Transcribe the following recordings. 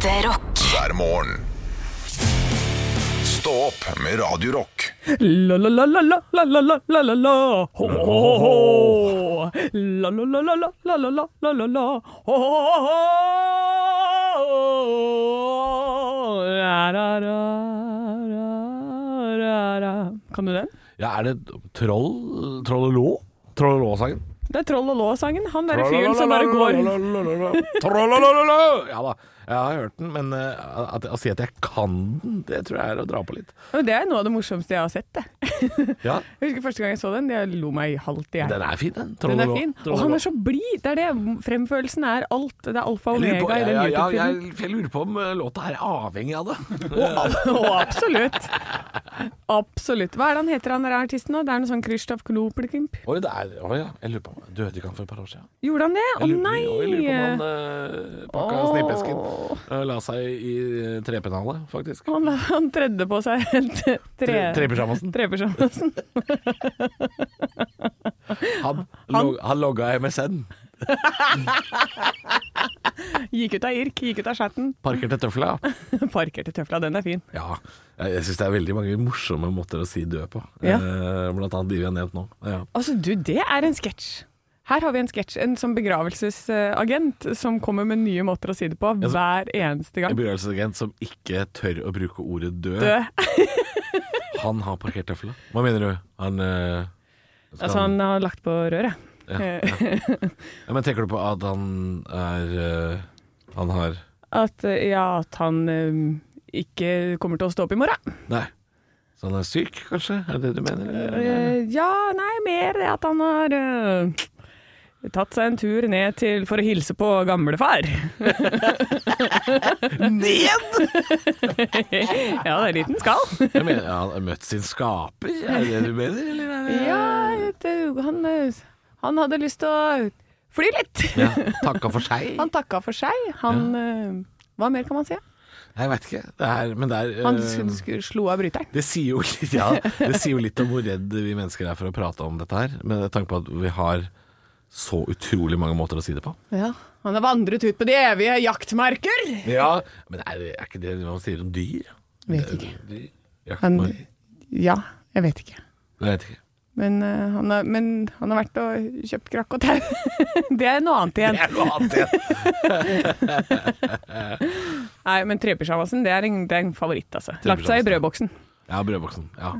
Ekte rock. hver morgen. Stå opp med Radio Rock. La la la la la la la la la la la ho ho ho ho La la la la la la la la la la la ho ho ho ho ra ra ra ra ra ra Kan du den? Ja, er det Troll Troll og Lå? Troll og Lå-sangen? Det er Troll og Lå-sangen. Han derre fyren som bare går Trollolololo. Ja da, jeg har hørt den, men uh, at, å si at jeg kan den, det tror jeg er å dra på litt. Men Det er noe av det morsomste jeg har sett. det Ja, Jeg husker første gang jeg så den, jeg lo meg halvt i hjel. Den er fin, den. Den er fin. Og han er så blid. Det er det. Fremførelsen er alt. Det er alfa og omega i den ja, ja, ja, jeg, jeg lurer på om eh, låta her er avhengig av det. Å, absolutt. Absolutt. Hva er det han heter, han der artisten? nå? Det er noe sånn Krzysztof Klopelkimp. Å oh, oh, ja. Jeg lurer på om Døde ikke han for et par år siden? Gjorde han det? Å nei! Jeg lurer på om han uh, pakka oh. snippesken og la seg i uh, trepennalet, faktisk. Han, han tredde på seg tre, Tre- Trepysjamasen. trepysjamasen. Han, log, han logga MSN. Gikk ut av irk, gikk ut av chatten. Parkerte tøfla. til tøfla, den er fin. Ja, jeg, jeg syns det er veldig mange morsomme måter å si død på. Ja. Eh, blant annet de vi har nevnt nå. Ja. Altså, du, det er en sketsj. Her har vi en sketsj. En sånn begravelsesagent som kommer med nye måter å si det på så- hver eneste gang. En begravelsesagent som ikke tør å bruke ordet død. Død. Han har parkert tøfla. Hva mener du? Han øh, Altså, han har lagt på røret. ja, ja. ja, Men tenker du på at han er øh, Han har At, eh, ja, at han øh, ikke kommer til å stå opp i morgen. Nei. Så han er syk, kanskje? Er det det du mener? eller? Eh, ja, nei, mer at han har eh, tatt seg en tur ned til for å hilse på gamlefar. Ned?! ja, det er en liten skall. Jeg mener, han har møtt sin skaper, er det det du mener? Eller er det ja, det, han, eh, han hadde lyst til å fly litt. ja, Takka for seg? Han takka for seg. Han eh, Hva mer kan man si? Jeg veit ikke. Det er, men det er Han sk- slo av bryteren. Det sier, jo litt, ja, det sier jo litt om hvor redd vi mennesker er for å prate om dette her. Med tanke på at vi har så utrolig mange måter å si det på. Ja. Han har vandret ut på de evige jaktmarker. Ja, Men er, det, er ikke det man sier om dyr? Vet ikke. Dyr? Han, ja, jeg vet ikke. Jeg vet ikke. Men, uh, han har, men han har vært og kjøpt krakk og tau. det er noe annet igjen. Det er noe annet igjen. Nei, men trepysjamasen, det, det er en favoritt, altså. Lagt seg i brødboksen. Ja, brødboksen. Ja.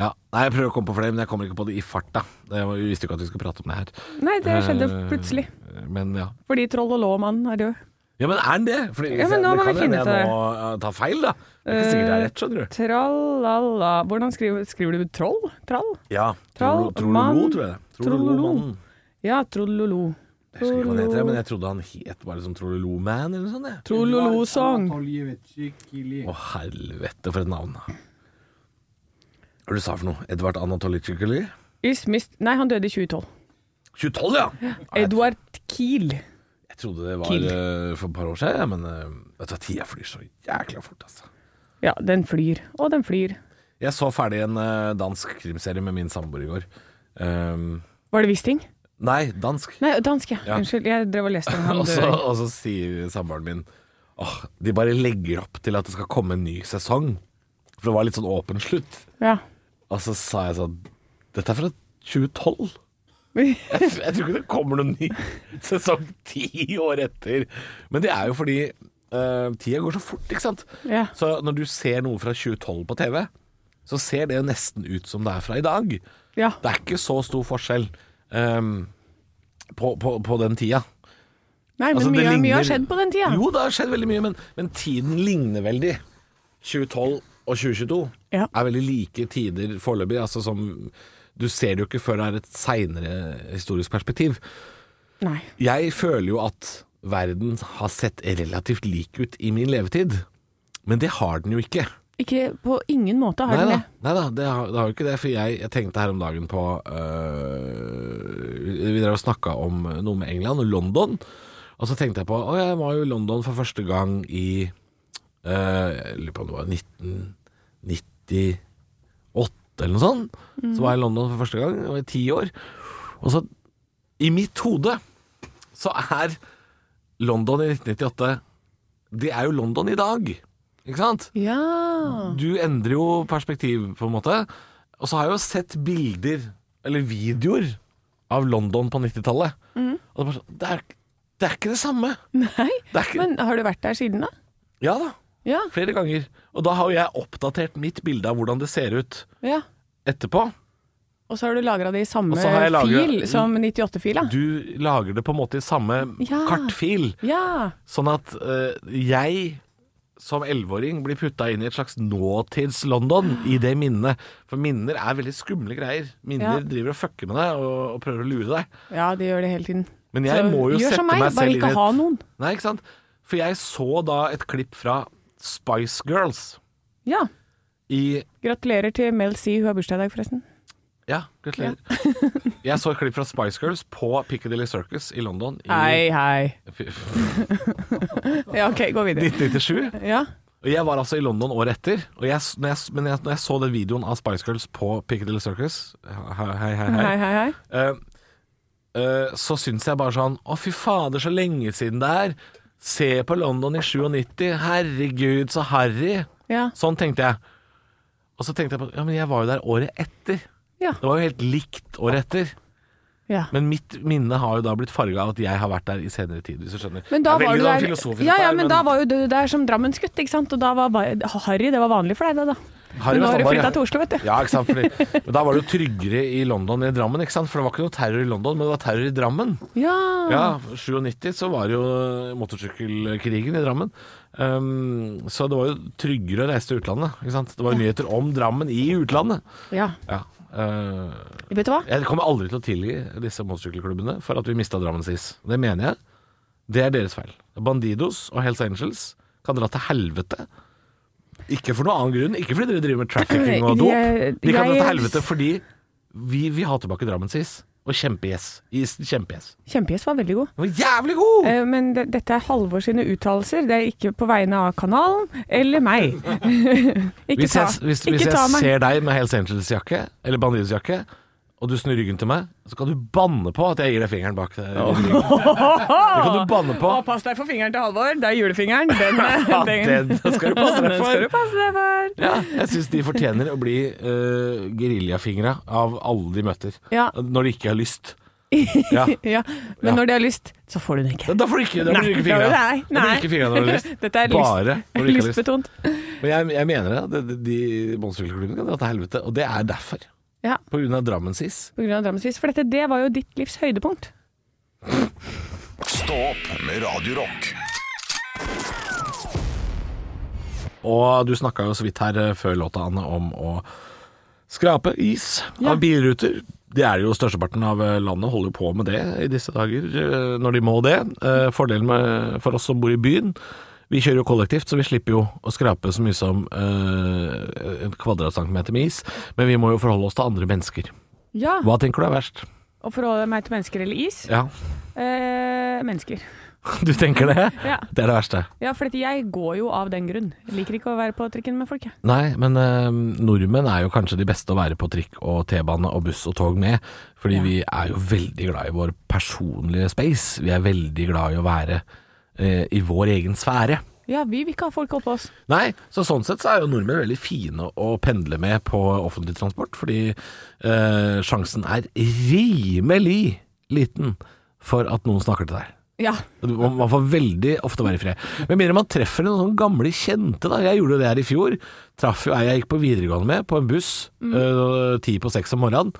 Ja. Nei, jeg prøver å komme på flere, men jeg kommer ikke på det i farta. Jeg visste ikke at vi skulle prate om det her. Nei, det skjedde Eh, plutselig. Men ja. Fordi Troll og Lå-mannen er død. Ja, men er han det? Fordi, Ja, men nå det må kan vi finne hende ut jeg det. nå eh, tar feil, da. Det er ikke sikkert det er rett, skjønner du. Trallala Hvordan skriver, skriver du troll? Trall? Ja. Troll- Trollolo, tror jeg. Trollolo. Ja, Trollolo. Jeg husker ikke hva det heter, men jeg trodde han het bare som Trollolo Man eller noe sånt. jeg. Trollolo-song. Å helvete, for et navn. Hva du sa for noe? Edvard Anatolicically? Nei, han døde i 2012. 2012, ja! Ja, jeg, Kiel. jeg trodde det var Kiel. eh, for et par år siden, men uh, vet du hva, tida flyr så jækla fort, altså. Ja, den flyr. Og den flyr. Jeg så ferdig en eh, dansk krimserie med min samboer i går. Um, Var det Wisting? nei, dansk. Nei, dansk, ja. Ja. Unnskyld, jeg drev og leste om han Og så, og så sier samboeren min Åh, de bare legger opp til at det skal komme en ny sesong. For det var litt sånn åpen slutt. Ja. Og så sa jeg sånn Dette er fra 2012. Jeg, jeg tror ikke det kommer noen ny sesong ti år etter. Men det er jo fordi uh, tida går så fort, ikke sant. Ja. Så når du ser noe fra 2012 på TV, så ser det jo nesten ut som det er fra i dag. ja. Det er ikke så stor forskjell um, på, på, på den tida. Nei, men Altså, mye, mye, mye har skjedd på den tida. Jo, det har skjedd veldig mye, men, men tiden ligner veldig. 2012 og 2022 Ja. er veldig like tider foreløpig. Altså som Du ser det jo ikke før det er et seinere historisk perspektiv. Nei. Jeg føler jo at verden har sett relativt lik ut i min levetid, men det har den jo ikke. Ikke på ingen måte har den det. det. Neida, det har, det har jo ikke det. For jeg, jeg tenkte her om dagen på øh, Vi drev og snakka om noe med England og London. Og så tenkte jeg på Å, jeg var jo i London for første gang i Jeg lurer på om det var 1998 eller noe sånt. Så var jeg i London for første gang. Jeg var i ti år. Og så, i mitt hode, så er London i 1998 det er jo London i dag. Ikke sant? Ja. Du endrer jo perspektiv, på en måte. Og så har jeg jo sett bilder, eller videoer, av London på 90-tallet. Mm. Og det er, sånn, det, er, det er ikke det samme. Nei, ikke, men har du vært der siden da? ja da, Ja. flere ganger. Og da har jo jeg oppdatert mitt bilde av hvordan det ser ut ja. etterpå. Og så har du lagra det i samme Og så har jeg lagret- fil som 98-fila? Du lager det på en måte i samme Ja. kartfil. Ja. Sånn at eh, jeg som elleveåring blir putta inn i et slags nåtids-London i det minnet. For minner er veldig skumle greier. Minner Ja. driver og fucker med deg og, og prøver å lure deg. ja, de gjør det hele tiden. Men jeg Så må jo gjør sette som meg, meg bare selv inn i ikke et ha noen. Nei, ikke sant? For jeg så da et klipp fra Spice Girls Ja. i Gratulerer til Mel C, hun har bursdag i dag, forresten. Ja, gratulerer. jeg så et klipp fra Spice Girls på Piccadilly Circus i London i Hei, hei. Ja, OK, gå videre. 1997. Ja. Og jeg var altså i London året etter, og jeg, når, jeg, men jeg, når jeg så den videoen av Spice Girls på Piccadilly Circus Hei, hei, hei. Hei, hei. hei, Uh, eh, eh, så syns jeg bare sånn Å, fy fader, så lenge siden det er. Se på London i 97. Herregud, så harry. Ja. Sånn tenkte jeg. Og så tenkte jeg på Ja, men jeg var jo der året etter. Ja. Det var jo helt likt året etter. ja. Men mitt minne har jo da blitt farga av at jeg har vært der i senere tid, hvis du skjønner. Men da var du sånn der Ja, ja, her, men da var jo du der som drammensgutt, ikke sant? Og da var Harry, det var vanlig for deg, det, da. Harry Men nå har du flytta til Oslo, vet du. Ja, ikke sant. Fordi, men da var det jo tryggere i London enn i Drammen, ikke sant. For det var ikke noe terror i London, men det var terror i Drammen. Ja. Ja, 97 så var det jo motorsykkelkrigen i Drammen. Um, så det var jo tryggere å reise til utlandet. Ikke sant? Det var jo nyheter om Drammen i utlandet. ja. Ja. uh, Vet du hva? jeg kommer aldri til å tilgi disse motorsykkelklubbene for at vi mista Drammen sist. Det mener jeg. Det er deres feil. Bandidos og Hells Angels kan dra til helvete. Ikke for noen annen grunn. Ikke fordi dere driver med trafficking og dop. De kan dra til helvete fordi vi vil ha tilbake Drammen SIS. Og kjempe-yes. Kjempe-yes. Var veldig god. Den var jævlig god! Eh, Men det, dette er Halvor sine uttalelser. Det er ikke på vegne av kanalen eller meg. ikke Hvis ta, jeg, hvis, hvis jeg ser deg med Hells Angels-jakke, eller Bandidos-jakke, og du snur ryggen til meg, så kan du banne på at jeg gir deg fingeren bak deg. Det kan du banne på. Å, pass deg for fingeren til Halvor. Det er julefingeren. Den, den. den skal du passe deg for. passe deg for. Ja, jeg syns de fortjener å bli uh, geriljafingra av alle de møter. Ja. Når de ikke har lyst. Ja. ja. Men Ja. når de har lyst, så får du den ikke. Da får du ikke, da blir det ikke fingra. Nei, ikke fingra når du har lyst. Dette er Bare når du ikke har lyst. lystbetont. Men jeg, jeg mener det. De, de, de monstersykkelklubbene kan dra til helvete. Og det er derfor. Ja, På grunn av Drammensis. På grunn av Drammensis. For dette, det var jo ditt livs høydepunkt. Stå opp med Radiorock. Og du snakka jo så vidt her eh, før låta, Anne, om å skrape is Ja. av bilruter. Det er jo Størsteparten av eh, landet holder på med det i disse dager, eh, når de må det. Fordelen med, for oss som bor i byen Vi kjører jo kollektivt, så vi slipper jo å skrape så mye som eh, en kvadratcentimeter med is. Men vi må jo forholde oss til andre mennesker. Ja, Hva tenker du er verst? Å forholde meg til mennesker eller is? Ja, Eh, mennesker. du tenker det? Ja. Det er det verste. ja, for jeg går jo av den grunn. Jeg liker ikke å være på trikken med folk, jeg. Nei, men eh, nordmenn er jo kanskje de beste å være på trikk og T-bane og buss og tog med, fordi Ja. vi er jo veldig glad i vår personlige space. Vi er veldig glad i å være eh, i vår egen sfære. Ja, vi vil ikke ha folk oppå oss. Nei, så sånn sett så er jo nordmenn veldig fine å pendle med på offentlig transport, fordi eh, sjansen er rimelig liten for at noen snakker til deg. Ja. Man får veldig ofte være i fred. Med mindre man treffer noen sånne gamle kjente. da Jeg gjorde jo det her i fjor. Traff jo ei jeg gikk på videregående med, på en buss. øh, Ti på seks om morgenen.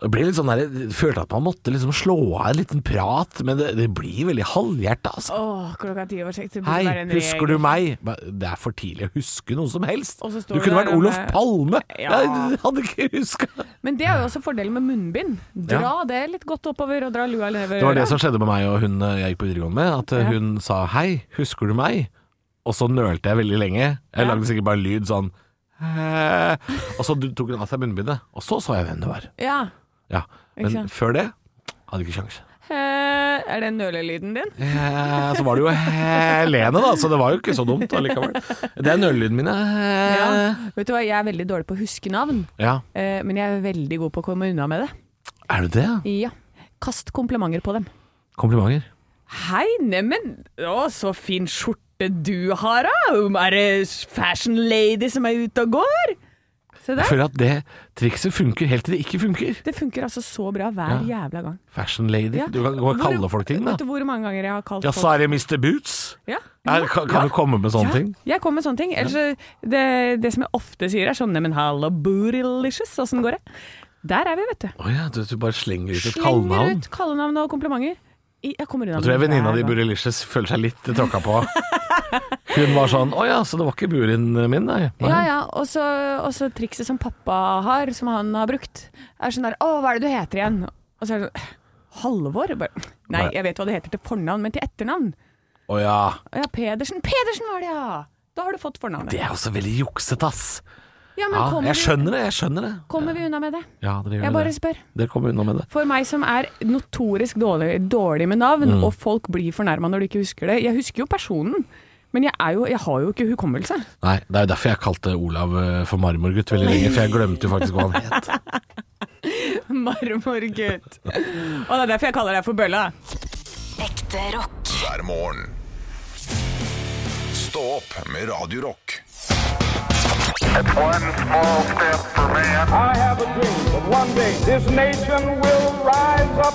Det ble litt sånn der, jeg følte at man måtte liksom slå av en liten prat, men det, det blir veldig halvhjerta, altså. Åh, klokka ti over seks. det burde Hei, være en husker regel. du meg? Det er for tidlig å huske noe som helst. Og så står Du kunne vært Olof med- Palme! Ja. Jeg hadde ikke huska Men det er jo også fordelen med munnbind. Dra det litt godt oppover, og dra lua nedover. Det var det som skjedde med meg og hun eh, jeg gikk på videregående med. At eh, Ja. hun sa 'hei, husker du meg?' Og så nølte jeg veldig lenge. Jeg Ja. lagde sikkert bare lyd sånn «Hæ?» Og så tok hun av seg munnbindet, og så så jeg hvem det var. Ja. Ja, Men før det hadde jeg ikke kjangs. Er det nølelyden din? Ja, Så var det jo Helene, da, så det var jo ikke så dumt allikevel. Det er nølelyden min. Ja. Vet du hva, jeg er veldig dårlig på å huske navn, ja. eh, men jeg er veldig god på å komme unna med det. Er du det? Ja. Kast komplimenter på dem. Komplimenter. Hei, neimen, å, så fin skjorte du har, da? Er det fashion lady som er ute og går? Jeg føler at det trikset funker helt til det ikke funker. Det funker altså så bra hver jævla gang. Fashion lady. Ja. Du kan gå og kalle folk ting, da. Vet du hvor mange ganger jeg har kalt Ja, folk så er det Mr. Boots. Ja. Er, kan kan du komme med sånne Ja, ting? Jeg kommer med sånne ting. Ellers, så- det, det som jeg ofte sier, er sånn Neimen, hallo, bootylicious, åssen går det? Der er vi, vet du. Å ja, du, du bare slenger ut et Slenger kallenavn. ut kallenavn og komplimenter. Jeg kommer unna Jeg tror jeg venninna di Bootylicious, føler seg litt tråkka på. Hun var sånn Å ja, så det var ikke burin min, nei. nei. Ja, ja. Og så trikset som pappa har, som han har brukt, er sånn der Å, hva er det du heter igjen? Og så er det sånn Halvor? Bare, Nei, jeg vet hva det heter til fornavn, men til etternavn. Å ja. Ja, Pedersen. Pedersen var det, ja! Da har du fått fornavnet. Det er også veldig juksete, ass. Ja, men Ja, jeg skjønner det, jeg skjønner det. kommer vi unna med det? Ja, dere gjør Jeg bare det. spør. Dere kommer unna med det. For meg som er notorisk dårlig, dårlig med navn, Mm. og folk blir fornærma når de ikke husker det Jeg husker jo personen, men jeg, er jo, jeg har jo ikke hukommelse. Nei, det er jo derfor jeg kalte Olav eh, for marmorgutt veldig lenge, for jeg glemte jo faktisk hva han het. Marmorgutt. Og det er derfor jeg kaller deg for Bølla. Ekte rock. hver morgen. Stå opp med Radiorock. One small step for man. I have a dream that one day this nation will rise up.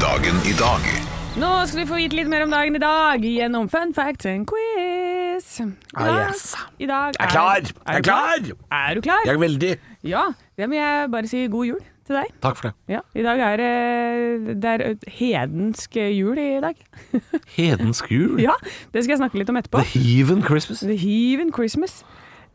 Dagen i dag Nå skal vi få vite litt mer om dagen i dag gjennom Fun facts and quiz. I Ah, yes. I dag Jeg er klar! Er Jeg er klar! Er du klar? Jeg er veldig Ja. Det må jeg bare si god jul til deg. Takk for det. Ja, I dag er det, det er hedensk jul i dag. Hedensk jul. Ja, Det skal jeg snakke litt om etterpå. The Heaven Christmas. The Heaven Christmas.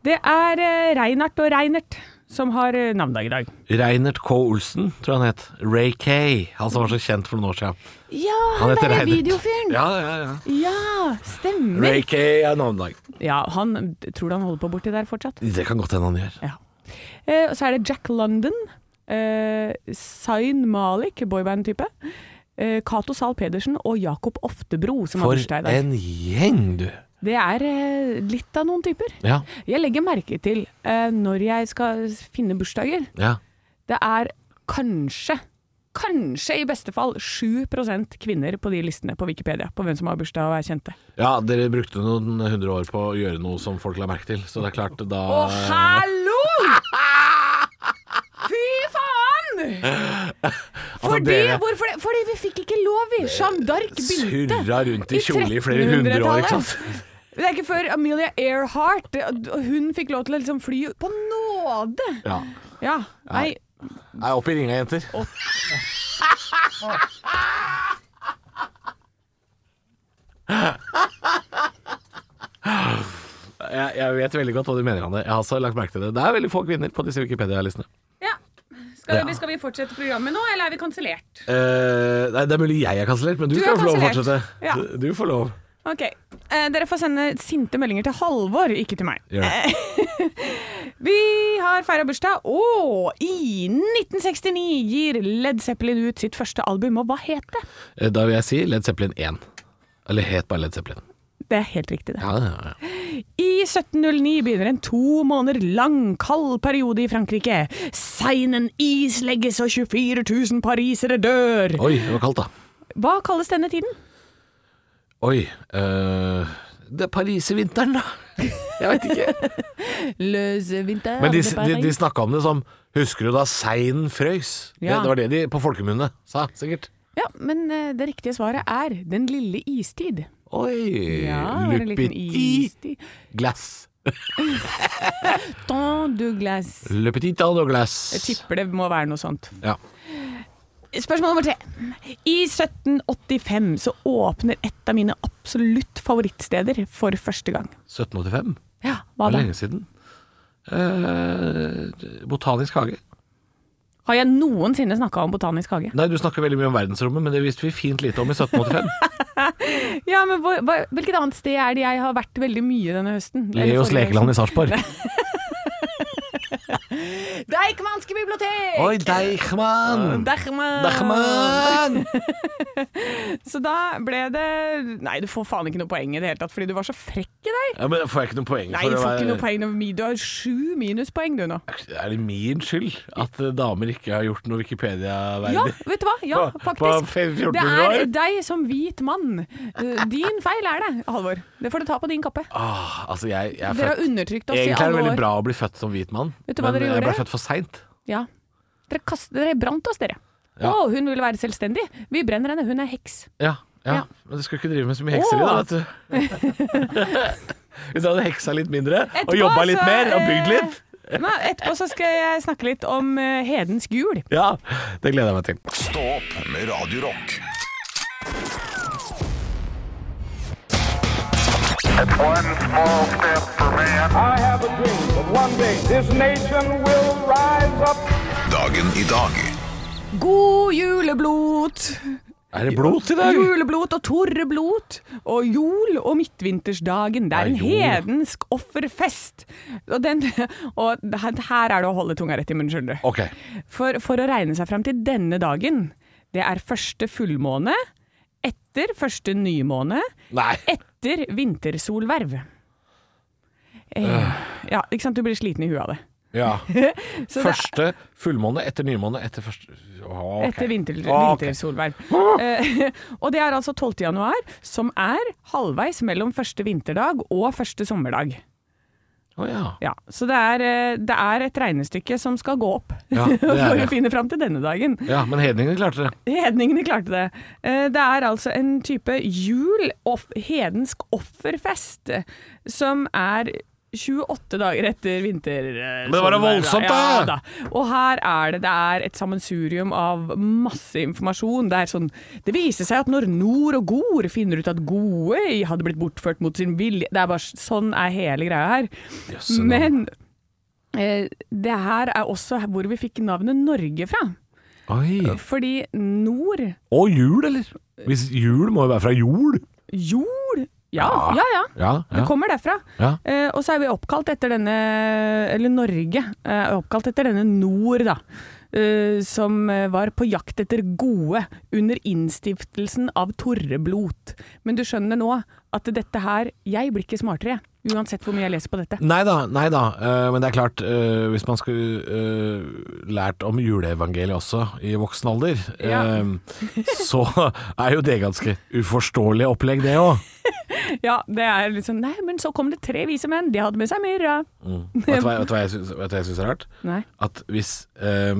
Det er Reinhardt og Reinert som har eh, navnedag i dag. Reinert K. Olsen, tror jeg han het. Ray Kay, han som var så kjent for noen år siden. Ja, han, han er Reinert. videofyren! Ja. Ja, ja, ja. stemmer. Ray Kay er navnedag. Ja, han Tror du han holder på borti der fortsatt? Det kan godt hende han gjør. Ja. Eh, så er det Jack London. Eh, Zayn Malik, boyband-type. Eh, Cato Zahl Pedersen og Jakob Oftebro, som har For bursdag i dag. en gjeng, du. Det er eh, litt av noen typer. Ja, Jeg legger merke til eh, når jeg skal finne bursdager. ja. Det er kanskje, kanskje i beste fall 7% kvinner på de listene på Wikipedia på hvem som har bursdag og er kjente. Ja, dere brukte noen hundre år på å gjøre noe som folk la merke til, så det er klart da Å, hallo! Fy faen! Fordi, dere- hvorfor? Fordi vi fikk ikke lov, vi. Jeanne d'Arc begynte. Surra rundt i kjole i flere hundre år, ikke sant? Det er ikke før Amelia Earhart hun fikk lov til å liksom fly på nåde. Ja. Ja, nei, Nei, opp i ringa, jenter. Jeg, jeg vet veldig godt hva du mener, Anne. Jeg har også lagt merke til det. Det er veldig få kvinner på disse Wikipedia-listene. ja. Skal, Ja. vi, skal vi fortsette programmet nå, eller er vi kansellert? Eh, nei, det er mulig jeg er kansellert, men du, Du skal få lov å fortsette. Ja. Du, du får lov. Ok, eh, Dere får sende sinte meldinger til Halvor, ikke til meg. Gjør det. Vi har feira bursdag, og i 1969 gir Led Zeppelin ut sitt første album, og hva het det? Eh, Da vil jeg si Led Zeppelin 1. Eller het bare Led Zeppelin. Det er helt riktig, det. Ja, ja, ja. I 1709 begynner en to måneder lang kald periode i Frankrike. Seinen islegges og 24 000 parisere dør. Oi, det var kaldt, da. Hva kalles denne tiden? Oi. eh, det er Paris-vinteren, da. Jeg vet ikke. Løse vinter Men de, de de, snakka om det som Husker du da seinen frøys? Ja. Det, det var det de på folkemunne sa, sikkert. Ja, men eh, det riktige svaret er Den lille istid. Oi. Ja, det glass. tant du glass. Le petit tant du glass. Jeg tipper det må være noe sånt. Ja. Spørsmål nummer tre. I 1785 så åpner et av mine absolutt favorittsteder for første gang. 1785? Ja, hva da? lenge siden. Eh, botanisk hage. Har jeg noensinne snakka om Botanisk hage? Nei, du snakker veldig mye om verdensrommet, men det visste vi fint lite om i 1785. Ja, men hvor, Hvilket annet sted er det jeg har vært veldig mye denne høsten? Leos lekeland i? Sarpsborg. Deichmanske bibliotek! Oi, Deichman! Deichman. Deichman! Så da ble det Nei, du får faen ikke noe poeng i det hele tatt, fordi du var så frekk i deg. Ja, men Får jeg ikke noe poeng Nei, for du får være ikke noe poeng. Du har sju minuspoeng, du nå. Er det min skyld at eh, damer ikke har gjort noe Wikipedia-verdig? Ja, vet du hva? Ja, faktisk på faktisk. 1400 Det er deg som hvit mann. Eh, Din feil er det, Halvor. Det får du ta på din kappe. Ah, altså, jeg, jeg er Dere har undertrykt oss i alle år. Egentlig er det veldig bra å bli født som hvit mann, Vet du hva men dere jeg ble født for seint. Ja. Dere, kast, dere brant oss, dere. Å, hun ville være selvstendig. Vi brenner henne, hun er heks. Ja, ja. Ja. Men du skal ikke drive med så mye hekseri, da, vet du. Hvis du hadde heksa litt mindre, og Etterpå jobba litt så, mer, og bygd eh, litt Nei, etterpå så skal jeg snakke litt om eh, hedensk jul. Ja, det gleder jeg meg til. Stå opp med Radio Dagen i dag God juleblot! Er det blot i dag? Juleblot og torreblot og jol og midtvintersdagen. Det er en hedensk offerfest. Og, den, og her er det å holde tunga rett i munnen, skjønner du. Ok. For, for å regne seg fram til denne dagen, det er første fullmåne etter første nymåne Nei. etter vintersolverv. Eh, ja, ikke sant? Du blir sliten i huet av det. Ja. Første fullmåne etter nymåne etter første oh, okay. Etter vinter, vintersolverv. Eh, og det er altså 12. januar, som er halvveis mellom første vinterdag og første sommerdag. Å ja. Ja, så det er, eh, det er et regnestykke som skal gå opp Ja, er for å finne fram til denne dagen. ja. Men hedningene klarte det. Hedningene klarte det. Eh, Det er altså en type jul, of, hedensk offerfest, eh, som er 28 dager etter vinter... Men det var da voldsomt, da! Ja, da! Og her er det, det er et sammensurium av masse informasjon. Det er sånn Det viser seg at når Nord og Gord finner ut at Gode hadde blitt bortført mot sin vilje Det er bare sånn er hele greia her. Jøsse. Men eh, det her er også hvor vi fikk navnet Norge fra. Oi. Fordi nord Og jul, eller? Hvis jul må jo være fra jord. Jord? Ja, ja, ja. Ja, Det kommer derfra. ja. Eh, og så er vi oppkalt etter denne Eller Norge er oppkalt etter denne Nord, da. eh, som eh, var på jakt etter gode under innstiftelsen av Torreblot. Men du skjønner nå at dette her Jeg blir ikke smartere, uansett hvor mye jeg leser på dette. Nei da, nei da. Eh, men det er klart, eh, hvis man skulle eh, lært om juleevangeliet også i voksen alder, Ja. så er jo det ganske uforståelig opplegg, det òg. Ja, det er liksom Nei, men så kom det tre vise menn, de hadde med seg myrra. Hva, vet du hva hva jeg syns er rart? Nei. At hvis eh,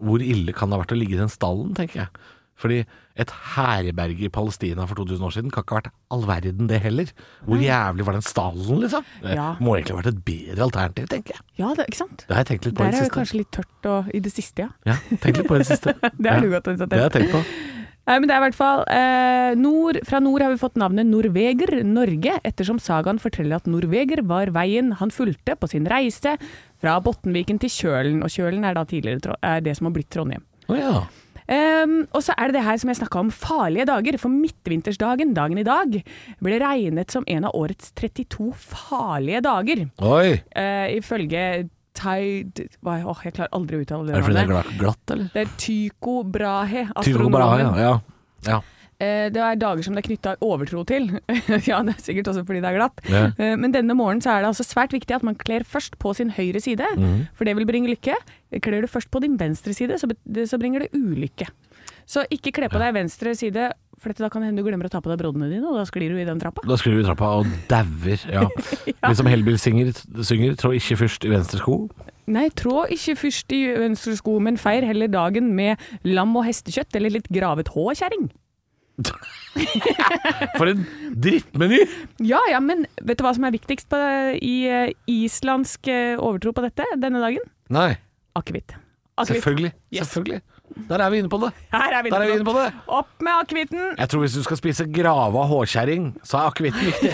Hvor ille kan det ha vært å ligge i den stallen, tenker jeg. Fordi et herberge i Palestina for 2000 år siden kan ikke ha vært all verden, det heller. Hvor jævlig var den stallen, liksom? Det Ja. må egentlig ha vært et bedre alternativ, tenker jeg. Ja, det, ikke sant? Det har jeg tenkt litt på i det siste. Der er det kanskje litt tørt og, i det siste, ja. Ja, tenk litt på i det siste. Det har ja. du godt tatt Det har jeg tenkt på. Nei, men det er i hvert fall eh, nord, Fra nord har vi fått navnet Norveger Norge, ettersom sagaen forteller at Norveger var veien han fulgte på sin reise fra Bottenviken til Kjølen, og Kjølen er da tidligere er det som har blitt Trondheim. Å ja. Ehm, og så er det det her som jeg snakka om, farlige dager. For midtvintersdagen, dagen i dag, ble regnet som en av årets 32 farlige dager. Oi! Uh, ifølge Tide åh, Jeg klarer aldri å uttale det. Er det fordi det er glatt, eller? Det er Tycho Brahe, Tycho Brahe, ja. ja. Eh, Det er dager som det er knytta overtro til. ja, det er sikkert også fordi det er glatt. Ja. Eh, Men denne morgenen så er det altså svært viktig at man kler først på sin høyre side, Mhm. for det vil bringe lykke. Kler du først på din venstre side, så, bringer det ulykke. Så ikke kle på deg venstre side, for da kan det hende du glemmer å ta på deg broddene dine, og da sklir du i den trappa. Da sklir du i trappa og dauer. Ja. Litt som Hellbill synger, synger 'Trå ikke først i venstre sko'. Nei, trå ikke først i venstre sko, men feir heller dagen med lam og hestekjøtt, eller litt gravet hå, kjerring. For en drittmeny! Ja ja, men vet du hva som er viktigst på, i uh, islandsk eh, overtro på dette denne dagen? Nei, Akevitt. Selvfølgelig. Yes. Selvfølgelig. Der er vi inne på det. Her er vi Der er vi inne inne på det. Opp med akevitten! Jeg tror hvis du skal spise grava hårkjerring, så er akevitten viktig.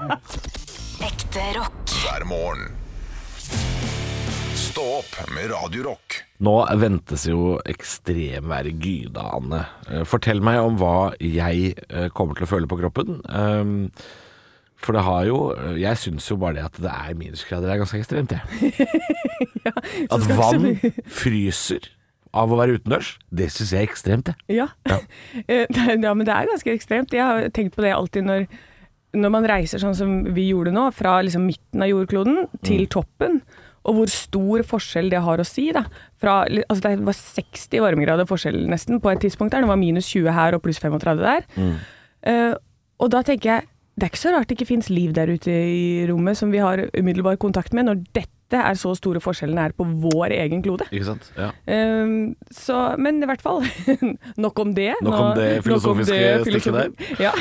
Ekte rock. hver morgen. Stå opp med Radio Rock. Nå ventes jo ekstremvær Gyda, Anne. Eh, Fortell meg om hva jeg eh, kommer til å føle på kroppen. Um, For det har jo Jeg syns jo bare det at det er minusgrader er ganske ekstremt, jeg. at vann fryser av å være utendørs, det syns jeg er ekstremt, det. Ja. Ja. ja, men det er ganske ekstremt. Jeg har tenkt på det alltid når, når man reiser sånn som vi gjorde nå, fra liksom midten av jordkloden til toppen, og hvor stor forskjell det har å si. Da. Fra, altså det var 60 varmegrader forskjell nesten på et tidspunkt der. Det var minus 20 her og pluss 35 der. Eh, og da tenker jeg, det er ikke så rart det ikke finnes liv der ute i rommet som vi har umiddelbar kontakt med, når dette er så store forskjellene er på vår egen klode. Ikke sant? Ja. Um, så, men i hvert fall, nok om det. Nok om det filosofiske stikket der. Ja.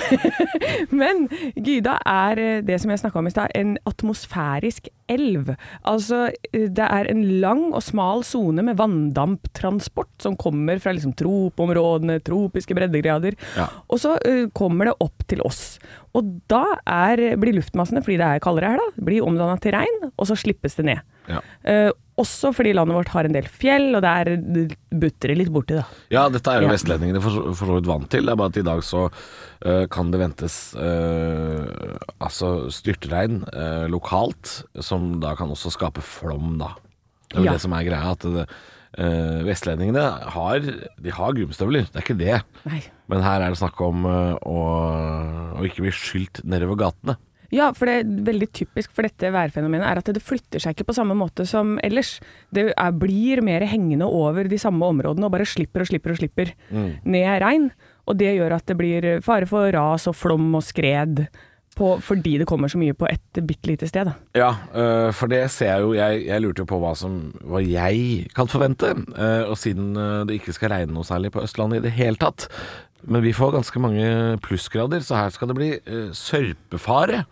men Gyda er eh, det som jeg snakka om i stad, en atmosfærisk elv. Altså, eh, det er en lang og smal sone med vanndamptransport som kommer fra liksom tropområdene, tropiske breddegrader. Ja. Og så uh, kommer det opp til oss. Og da er, blir luftmassene, fordi det er kaldere her, da, blir omdanna til regn, og så slippes det ned. Ja. Uh, også fordi landet vårt har en del fjell, og det er butrer litt borti, da. Ja, dette er jo Ja. vestlendingene for, så- vidt vant til. Det er bare at i dag så uh, kan det ventes uh, altså styrtregn uh, lokalt, som da kan også skape flom, da. Det er jo Ja. det som er greia. At det, vestlendingene har, de har gummistøvler, det er ikke det. Nei. Men her er det snakk om å, å ikke bli skylt nedover gatene. Ja, for det er veldig typisk for dette værfenomenet er at det flytter seg ikke på samme måte som ellers. Det er, blir mer hengende over de samme områdene og bare slipper og slipper og slipper ned regn. Og det gjør at det blir fare for ras og flom og skred på, fordi det kommer så mye på et bitte lite sted. Da. Ja, øh, for det ser jeg jo Jeg, jeg lurte jo på hva, som, hva jeg kan forvente. øh, og siden øh, det ikke skal regne noe særlig på Østlandet i det hele tatt Men vi får ganske mange plussgrader, så her skal det bli øh, sørpefare.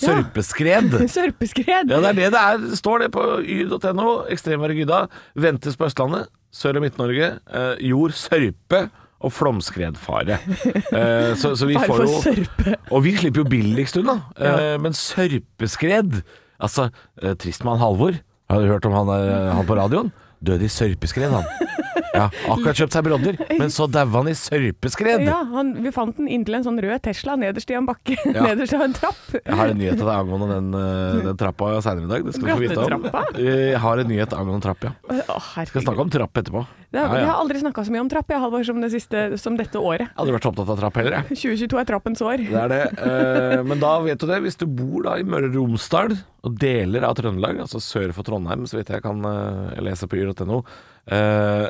Sørpeskred. Sørpeskred! Ja, det er det det er. Står det på y.no. Ekstremværet Gyda ventes på Østlandet. Sør- og Midt-Norge. Eh, jord, sørpe og flomskredfare. Eh, så, så vi Fare får for jo sørpe. Og vi slipper jo billigst unna. Eh, men sørpeskred Altså, eh, Tristmann Halvor, har du hørt om han, er, han på radioen? Døde i sørpeskred, han. Ja, akkurat kjøpt seg brodder, men så daua han i sørpeskred. Ja, han, vi fant den inntil en sånn rød Tesla nederst i en bakke. Ja. nederst av en trapp. Jeg har en nyhet til deg angående den, eh, den trappa senere i dag. Det skal du få vite om. Jeg har en nyhet angående trapp, ja. Å, Skal snakke om trapp etterpå. Det har, Ja, Jeg har aldri snakka så mye om trapp, jeg, Halvor, som, det siste, som dette året. Aldri vært så opptatt av trapp heller, jeg. 2022 er trappens år. Det er det. Uh, Men da vet du det. Hvis du bor da i Møre og Romsdal og deler av Trøndelag, altså sør for Trondheim, så vidt jeg kan uh, lese på yr.no,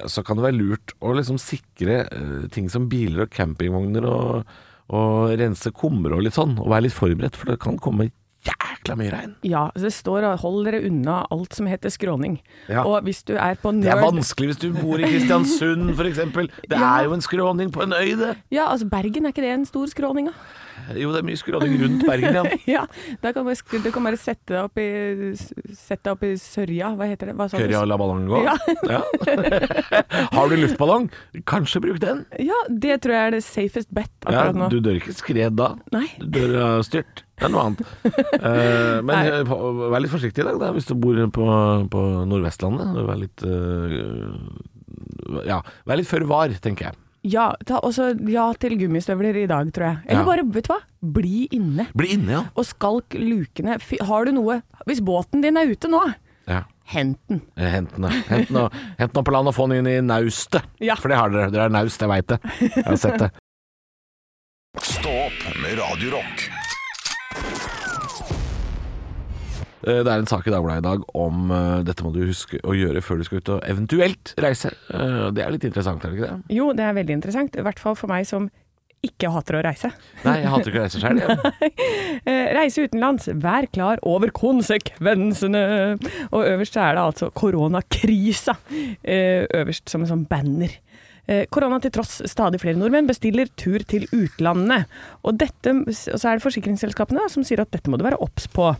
så kan det være lurt å liksom sikre eh, ting som biler og campingvogner og, og rense kummer og litt sånn, og være litt forberedt, for det kan komme jækla mye regn. Ja, så det står og hold dere unna alt som heter skråning. Ja. Og hvis du er på Det er vanskelig hvis du bor i Kristiansund f.eks. Det Ja. er jo en skråning på en øy, det. Ja, altså Bergen, er ikke det en stor skråning, da? Jo, det er mye skråning rundt Bergen, ja. ja, da kan du du kan bare sette deg opp i, sette deg opp i sørja, hva heter det? Hva sa la ballongen gå. Ja. Ja. Har du luftballong? Kanskje bruk den. Ja, det tror jeg er det safest bet Ja, akkurat nå. du dør ikke skred da. Nei. Du dør av styrt. Det er noe annet. uh, men Nei. eh, vær litt forsiktig i dag da, hvis du bor på, på Nordvestlandet. Vær litt uh, Ja, vær litt føre var, tenker jeg. Ja, ta også ja til gummistøvler i dag, tror jeg. Eller Ja. bare, vet du hva, bli inne. Bli inne, ja. Og skalk lukene. Har du noe Hvis båten din er ute nå, ja. hent den. Eh, Hent den, ja. hent den, og- hent den opp på land og få den inn i naustet. Ja. For det har dere. Dere er naust, jeg veit det. Jeg har sett det. Stå opp med Radio Det er en sak i Dagbladet i dag om eh, dette må du huske å gjøre før du skal ut og eventuelt reise. Eh, Det er litt interessant, er det ikke det? Jo, det er veldig interessant. I hvert fall for meg som ikke hater å reise. Nei, jeg hater ikke å reise sjøl. Eh, reise utenlands, vær klar over konsekvensene. Og øverst er det altså koronakrisa. Eh, øverst som en sånn banner. Eh, Korona til tross, stadig flere nordmenn bestiller tur til utlandet. Og, dette, og så er det forsikringsselskapene som sier at dette må du være obs på.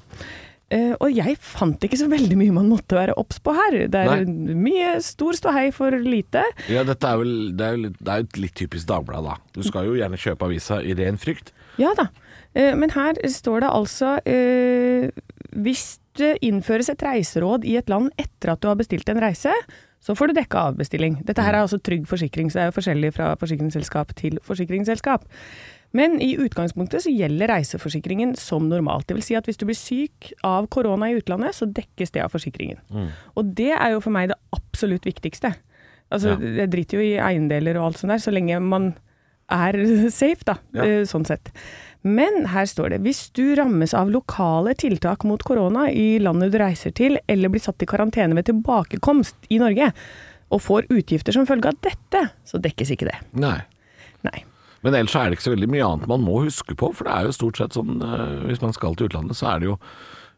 Eh, og jeg fant ikke så veldig mye man måtte være obs på her. Det er mye stor ståhei for lite. Ja, dette er vel det er jo litt, det er litt typisk Dagblad, da. Du skal jo gjerne kjøpe avisa i ren frykt. Ja da, Uh, men her står det altså uh, Hvis det innføres et reiseråd i et land etter at du har bestilt en reise, så får du dekka avbestilling. Dette her er altså trygg forsikring, så det er jo forskjellig fra forsikringsselskap til forsikringsselskap. Men i utgangspunktet så gjelder reiseforsikringen som normalt. Det vil si at hvis du blir syk av korona i utlandet, så dekkes det av forsikringen. Og det er jo for meg det absolutt viktigste. Altså, Ja. Jeg driter jo i eiendeler og alt sånt der, så lenge man er safe, da. Ja. eh, Sånn sett. Men her står det hvis du rammes av lokale tiltak mot korona i landet du reiser til, eller blir satt i karantene ved tilbakekomst i Norge, og får utgifter som følge av dette, så dekkes ikke det. Nei. Nei. Men ellers så er det ikke så veldig mye annet man må huske på, for det er jo stort sett sånn eh, Hvis man skal til utlandet, så er det jo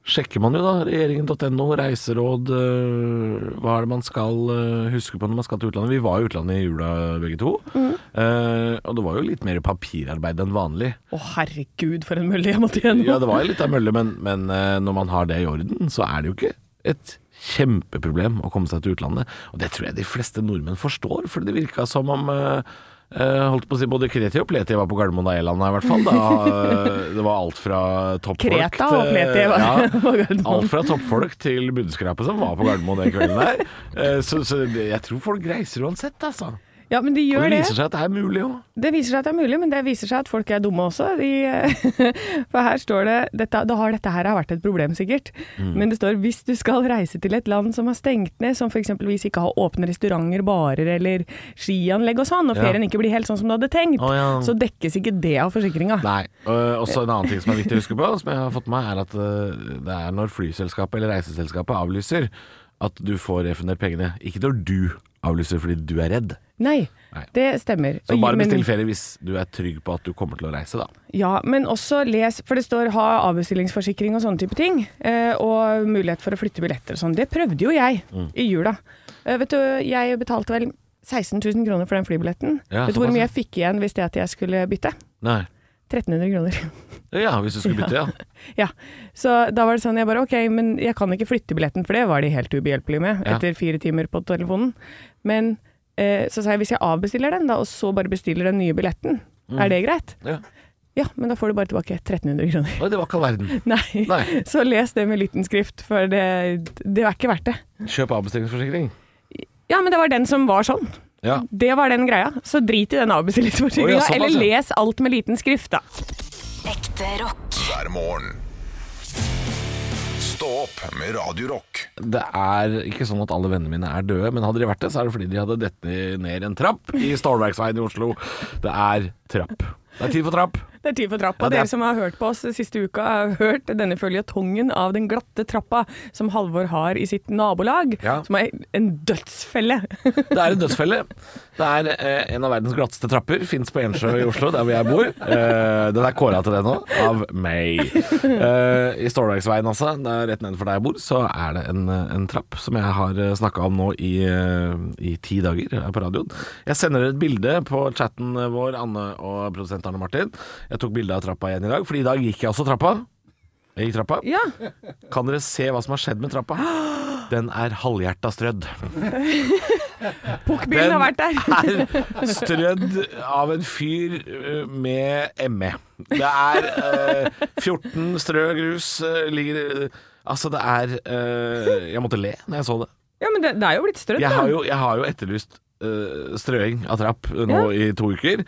Sjekker man jo da regjeringen.no, reiseråd, eh, hva er det man skal eh, huske på når man skal til utlandet. Vi var i utlandet i jula begge to, eh, og det var jo litt mer papirarbeid enn vanlig. Å herregud, for en mølle jeg måtte gjennom. Ja, det var jo litt av mølle, men, men når man har det i orden, så er det jo ikke et kjempeproblem å komme seg til utlandet. Og det tror jeg de fleste nordmenn forstår, for det virka som om eh, holdt på å si Både Kreti og Pleti var på Gardermoen da jeg landa, i hvert fall. Da, eh, det var alt fra toppfolk Kreta og Pleti var ja, på Gardermoen. Alt fra toppfolk til bunnskrapet som var på Gardermoen den kvelden der. Eh, så, så jeg tror folk reiser uansett, altså. Ja, men de gjør det det. viser seg at det er mulig òg. Det viser seg at det er mulig, men det viser seg at folk er dumme også. De, for her står det dette, Da har dette her vært et problem, sikkert. Mm. Men det står hvis du skal reise til et land som har stengt ned, som f.eks. ikke har åpne restauranter, barer eller skianlegg og sånn, og Ja. ferien ikke blir helt sånn som du hadde tenkt, oh, ja. så dekkes ikke det av forsikringa. Nei. Og også en annen ting som er viktig å huske på, som jeg har fått med meg, er at eh, det er når flyselskapet eller reiseselskapet avlyser, at du får refundert pengene. Ikke når du avlyser fordi du er redd. Nei, Nei. det stemmer. Så bare bestill ferie hvis du er trygg på at du kommer til å reise, da. Ja, men også les, for det står ha avbestillingsforsikring og sånne type ting, eh, og mulighet for å flytte billetter og sånn. Det prøvde jo jeg Mm. i jula. Eh, vet du, jeg betalte vel 16 000 kroner for den flybilletten. Ja, vet du hvor mye jeg fikk igjen hvis det at jeg skulle bytte? Nei. 1300 kroner. Ja, hvis du skulle bytte, ja. ja, så da var det sånn, jeg bare ok, men jeg kan ikke flytte billetten, for det var de helt ubehjelpelige med, Ja. etter fire timer på telefonen. Men eh, så sa jeg, hvis jeg avbestiller den da, og så bare bestiller den nye billetten, Mm. er det greit? ja. Ja, men da får du bare tilbake 1300 kroner. Oi, det var ikke all verden. Nei. Nei. Så les det med liten skrift, for det, det er ikke verdt det. Kjøp avbestillingsforsikring. Ja, men det var den som var sånn. Ja. Det var den greia. Så drit i den avbestillingsforsikringa, oh, ja, eller ja. les alt med liten skrift, da. Ekte rock. hver morgen. Stå opp med Radiorock. Det er ikke sånn at alle vennene mine er døde, men hadde de vært det, så er det fordi de hadde dette ned en trapp i Stålverksveien i Oslo. Det er trapp. Det er tid for trapp. Det er tid for trappa. Ja, er- dere som har hørt på oss siste uka, har hørt denne føljetongen av den glatte trappa som Halvor har i sitt nabolag, Ja. som er en dødsfelle. Det er en dødsfelle. Det er eh, en av verdens glatteste trapper. Fins på Ensjø i Oslo, der hvor jeg bor. Eh, den er kåra til det nå, av meg. Eh, I Stålverksveien, altså, der er rett nedenfor der jeg bor, så er det en, eh, en trapp som jeg har snakka om nå i, eh, i ti dager her på radioen. Jeg sender et bilde på chatten vår, Anne og produsent Arne Martin. Jeg tok bilde av trappa igjen i dag, for i dag gikk jeg også trappa. Jeg gikk trappa. Ja, Kan dere se hva som har skjedd med trappa? Den er halvhjerta strødd. pukkbilen har vært der. er strødd av en fyr øh, med ME. Det er eh, 14 strø grus øh, ligger øh, Altså, det er eh, Jeg måtte le når jeg så det. Ja, men det, det er jo blitt strødd, Jeg da. har jo, jeg har jo etterlyst strøing av trapp nå i to uker,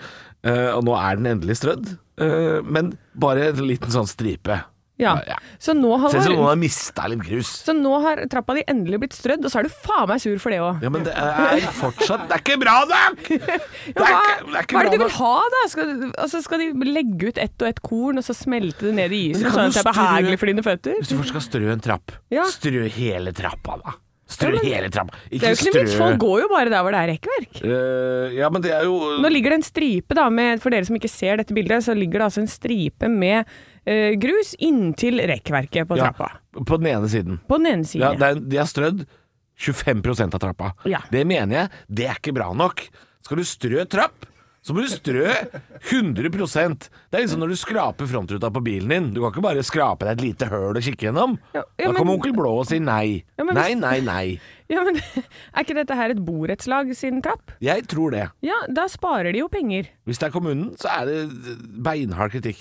øh, og nå er den endelig strødd. øh, men bare en liten sånn stripe. Ja. Ja. Så nå har Ser ut som noen har mista litt grus. Så nå har trappa di endelig blitt strødd, og så er du faen meg sur for det òg. Ja, men det er fortsatt Det er ikke bra nok! Det er ikke, det er ikke hva er det du vil ha, da? Skal, altså, skal de legge ut ett og ett korn, og så smelte det ned i isen, sånn at det er behagelig for dine føtter? Hvis du først skal strø en trapp, Ja. strø hele trappa, da. Strø Ja, hele trappa. Det er jo ikke strø folk går jo bare der hvor det er rekkverk. Uh, ja, men det er jo Nå ligger det en stripe, da, med, for dere som ikke ser dette bildet, så ligger det altså en stripe med uh, grus inntil rekkverket på ja, trappa. På den ene siden. På den ene Ja, siden. det er, de har strødd 25% av trappa. Ja. Det mener jeg, det er ikke bra nok. Skal du strø trapp, så må du strø 100% Det er liksom når du skraper frontruta på bilen din. Du kan ikke bare skrape deg et lite høl og kikke gjennom. Ja, ja, da men- kommer onkel Blå og sier nei. Ja, men nei, nei, nei. Ja, men Er ikke dette her et borettslag sin trapp? Jeg tror det. Ja, da sparer de jo penger. Hvis det er kommunen, så er det beinhard kritikk.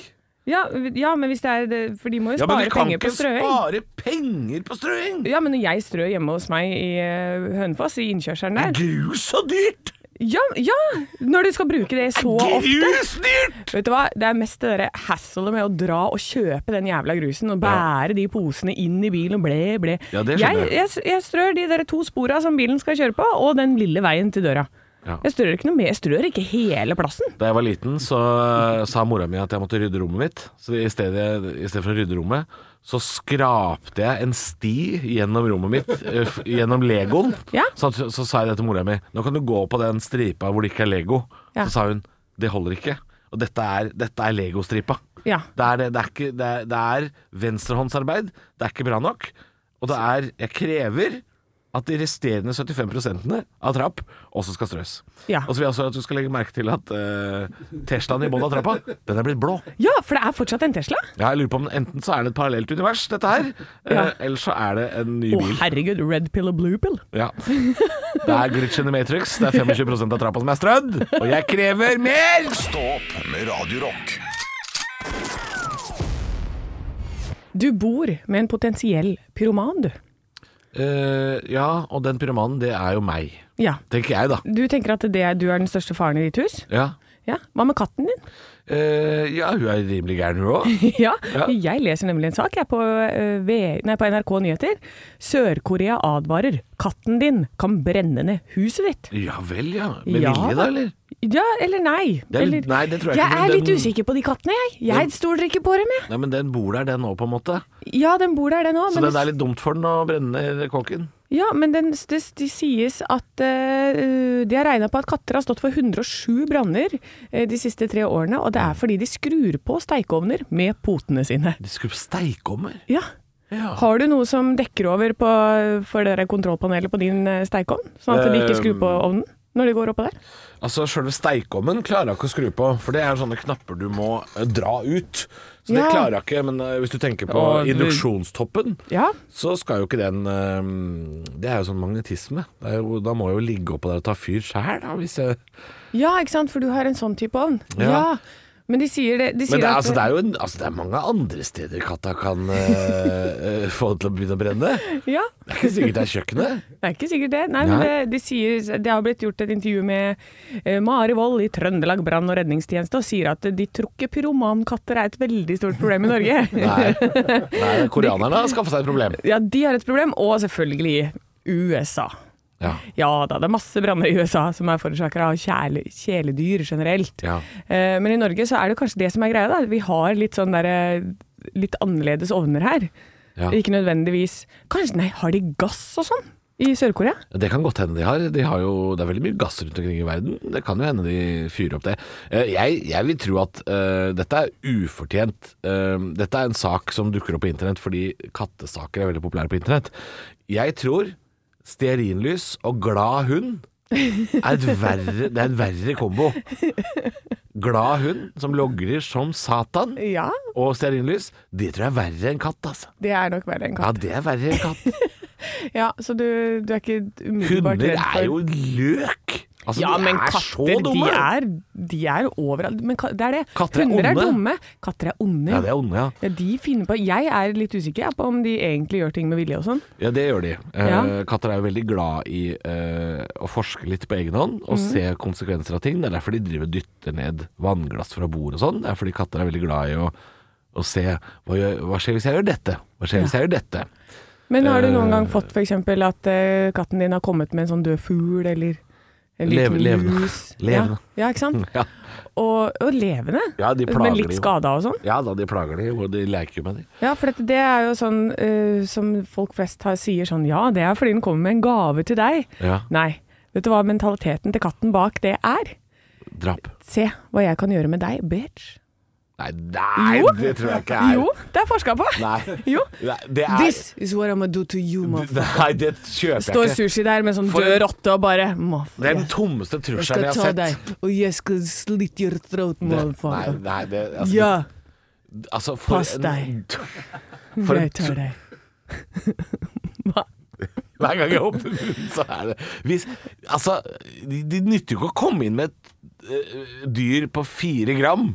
Ja, ja men hvis det er det For de må jo Ja, men de kan penger ikke på strøing. spare penger på strøing! Ja, men når jeg strør hjemme hos meg i eh, Hønefoss, i innkjørselen der Grus så dyrt! Ja, ja, når du skal bruke det så ofte. Vet du hva, Det er mest det der hasslet med å dra og kjøpe den jævla grusen og bære de posene inn i bilen og ble, ble. Ja, det jeg, jeg, jeg strør de der to spora som bilen skal kjøre på, og den lille veien til døra. Ja. Jeg strør ikke noe mer, jeg strør ikke hele plassen. Da jeg var liten, så eh, sa mora mi at jeg måtte rydde rommet mitt. Så i stedet, i stedet for å rydde rommet, så skrapte jeg en sti gjennom rommet mitt, eh, gjennom legoen. Ja. Så, så sa jeg det til mora mi. Nå kan du gå på den stripa hvor det ikke er Lego. Ja. Så sa hun det holder ikke. Og dette er, dette er Lego-stripa. Ja. Det er, det, det, er ikke, det, er, det er venstrehåndsarbeid. Det er ikke bra nok. Og det er Jeg krever at de resterende 75 av trapp også skal strøs. Ja. Og så vil jeg også at du skal legge merke til at uh, Teslaen i bunnen av trappa, den er blitt blå. Ja, for det er fortsatt en Tesla. Ja, jeg lurer på om Enten så er det et parallelt univers, dette her, ja. uh, eller så er det en ny Å bil. herregud, red pill og blue pill. Ja. Det er glitch in the matrix. Det er 25% av trappa som er strødd. Og jeg krever mer! Stopp med radiorock. Du bor med en potensiell pyroman, du. Eh, ja, og den pyromanen, det er jo meg. Ja. Tenker jeg, da. Du tenker at det, du er den største faren i ditt hus? Ja. Ja. Hva med katten din? Eh, ja, hun er rimelig gæren, hun òg. ja, Ja. jeg leser nemlig en sak jeg på, eh, V- nei, på NRK Nyheter. Sør-Korea advarer. Katten din kan brenne ned huset ditt. Ja vel, ja. Med Ja. vilje, da, eller? Ja, eller nei. Det er eller, nei, det tror jeg jeg ikke, er den, litt usikker på de kattene, jeg. Jeg stoler ikke på dem, jeg. Nei, men den bor der, den òg, på en måte. Ja, den bor der, den òg. Så det er litt dumt for den å brenne ned kåken. Ja, men den, det, de sies at uh, De har regna på at katter har stått for 107 branner uh, de siste tre årene, og det er fordi de skrur på steikeovner med potene sine. De skulle steikeovner. Ja. Ja. Har du noe som dekker over på, for det der kontrollpanelet på din stekeovn? Sånn at de ikke skrur på ovnen når de går oppå der? Altså, Sjølve steikeovnen klarer jeg ikke å skru på, for det er sånne knapper du må dra ut. Så det klarer jeg ikke. Men eh, hvis du tenker på Og- induksjonstoppen, Ja. så skal jo ikke den eh, Det er jo sånn magnetisme. Det er jo, da må jeg jo ligge oppå der og ta fyr sjæl, da, hvis jeg ja, ikke sant, for du har en sånn type ovn. Ja. Ja. Men de sier det, de sier Men det, er- at altså, det er jo en, altså, det er mange andre steder katta kan eh, få det til å begynne å brenne. Ja, Det er ikke sikkert det er kjøkkenet. det er ikke sikkert det. Nei, men Nei. det, de sier, det har blitt gjort et intervju med uh, Mari Wold i Trøndelag brann- og redningstjeneste, og sier at de tror ikke pyromankatter er et veldig stort problem i Norge. Nei, Nei koreanerne har skaffa seg et problem. Ja, de har et problem, og selvfølgelig USA. Ja. Ja da, det er masse branner i USA som er forårsaka av kjæle, kjæledyr generelt. Ja. Uh, men i Norge så er det kanskje det som er greia, da. Vi har litt sånn derre Litt annerledes ovner her. Ja. Ikke nødvendigvis Kanskje, nei, har de gass og sånn i Sør-Korea? Det kan godt hende de har. De har jo, det er veldig mye gass rundt omkring i verden. Det kan jo hende de fyrer opp det. Eh, Jeg, jeg vil tro at uh, dette er ufortjent. Uh, dette er en sak som dukker opp på internett fordi kattesaker er veldig populære på internett. Jeg tror stearinlys og glad hund er et verre, det er en verre kombo. Glad hund som logrer som satan, Ja, og stearinlys, det tror jeg er verre enn katt, altså. det er nok verre enn Ja, katt. det er verre enn katt. Ja, Så du, du er ikke umiddelbart Hunder redd for er jo løk. Altså, ja, de men er så katter, de er, de er overalt. Men det er det. Katter er Hunder er dumme. Katter er onde. Ja, det er onde, ja. Ja, de finner på Jeg er litt usikker på om de egentlig gjør ting med vilje og sånn. Ja, det gjør de. Eh, Ja. Katter er jo veldig glad i uh, å forske litt på egen hånd og mm. se konsekvenser av ting. Det er derfor de driver og dytter ned vannglass fra bord og sånn. Det er fordi katter er veldig glad i å, å se hva, gjør, hva skjer hvis jeg gjør dette? Hva skjer hvis jeg gjør dette? Men har du noen Eh. gang fått f.eks. at uh, katten din har kommet med en sånn død fugl, eller en liten Leve- levende. lus? Levende. Ja, ja, ikke sant? Ja. Og, og levende. Ja, Men litt skada og sånn. Ja da, de plager de, og de leker jo med de. Ja, for dette, det er jo sånn uh, som folk flest har, sier sånn Ja, det er fordi den kommer med en gave til deg. Ja, Nei. Vet du hva mentaliteten til katten bak det er? drap. Se hva jeg kan gjøre med deg, bitch. Nei, nei Jo. det tror jeg ikke er. Jo, det er forska på. Nei. Jo. Det er This is what I'm gonna do to you, motherfucker. Nei, det kjøper Står jeg ikke. sushi der med sånn For død rotte og bare Det er den tommeste Jeg trusselen sett jeg ta har deg, og jeg skal slit your throat, motherfucker. nei, nei, det altså, Ja, altså, for Pass deg. For jeg tar deg. Hva? Hver gang jeg åpner munnen, så er det hvis, Altså, de, de nytter jo ikke å komme inn med et uh, dyr på fire gram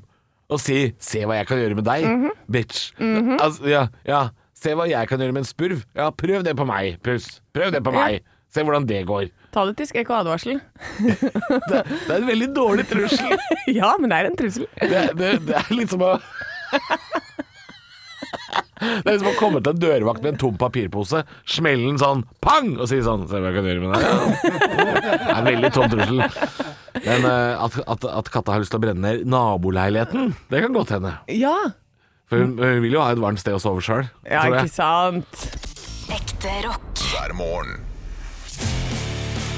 og si 'se hva jeg kan gjøre med deg', Mhm. bitch. altså, ja, ja. Se hva jeg kan gjøre med en spurv. Ja, prøv det på meg, puss. Prøv det på Ja. meg. Se hvordan det går. Ta det til skrekk og advarsel. Det, det er en veldig dårlig trussel. ja, men det er en trussel. Det, det, det er litt som å Det er som å komme til en dørvakt med en tom papirpose, smelle den sånn pang, og si sånn Se hva jeg kan gjøre med det. Det er en veldig tom trussel. Men eh, at, at, at katta har lyst til å brenne ned naboleiligheten, det kan godt hende. Ja. For hun, hun vil jo ha et varmt sted å sove sjøl. Ja, ikke sant. Ekte rock. hver morgen.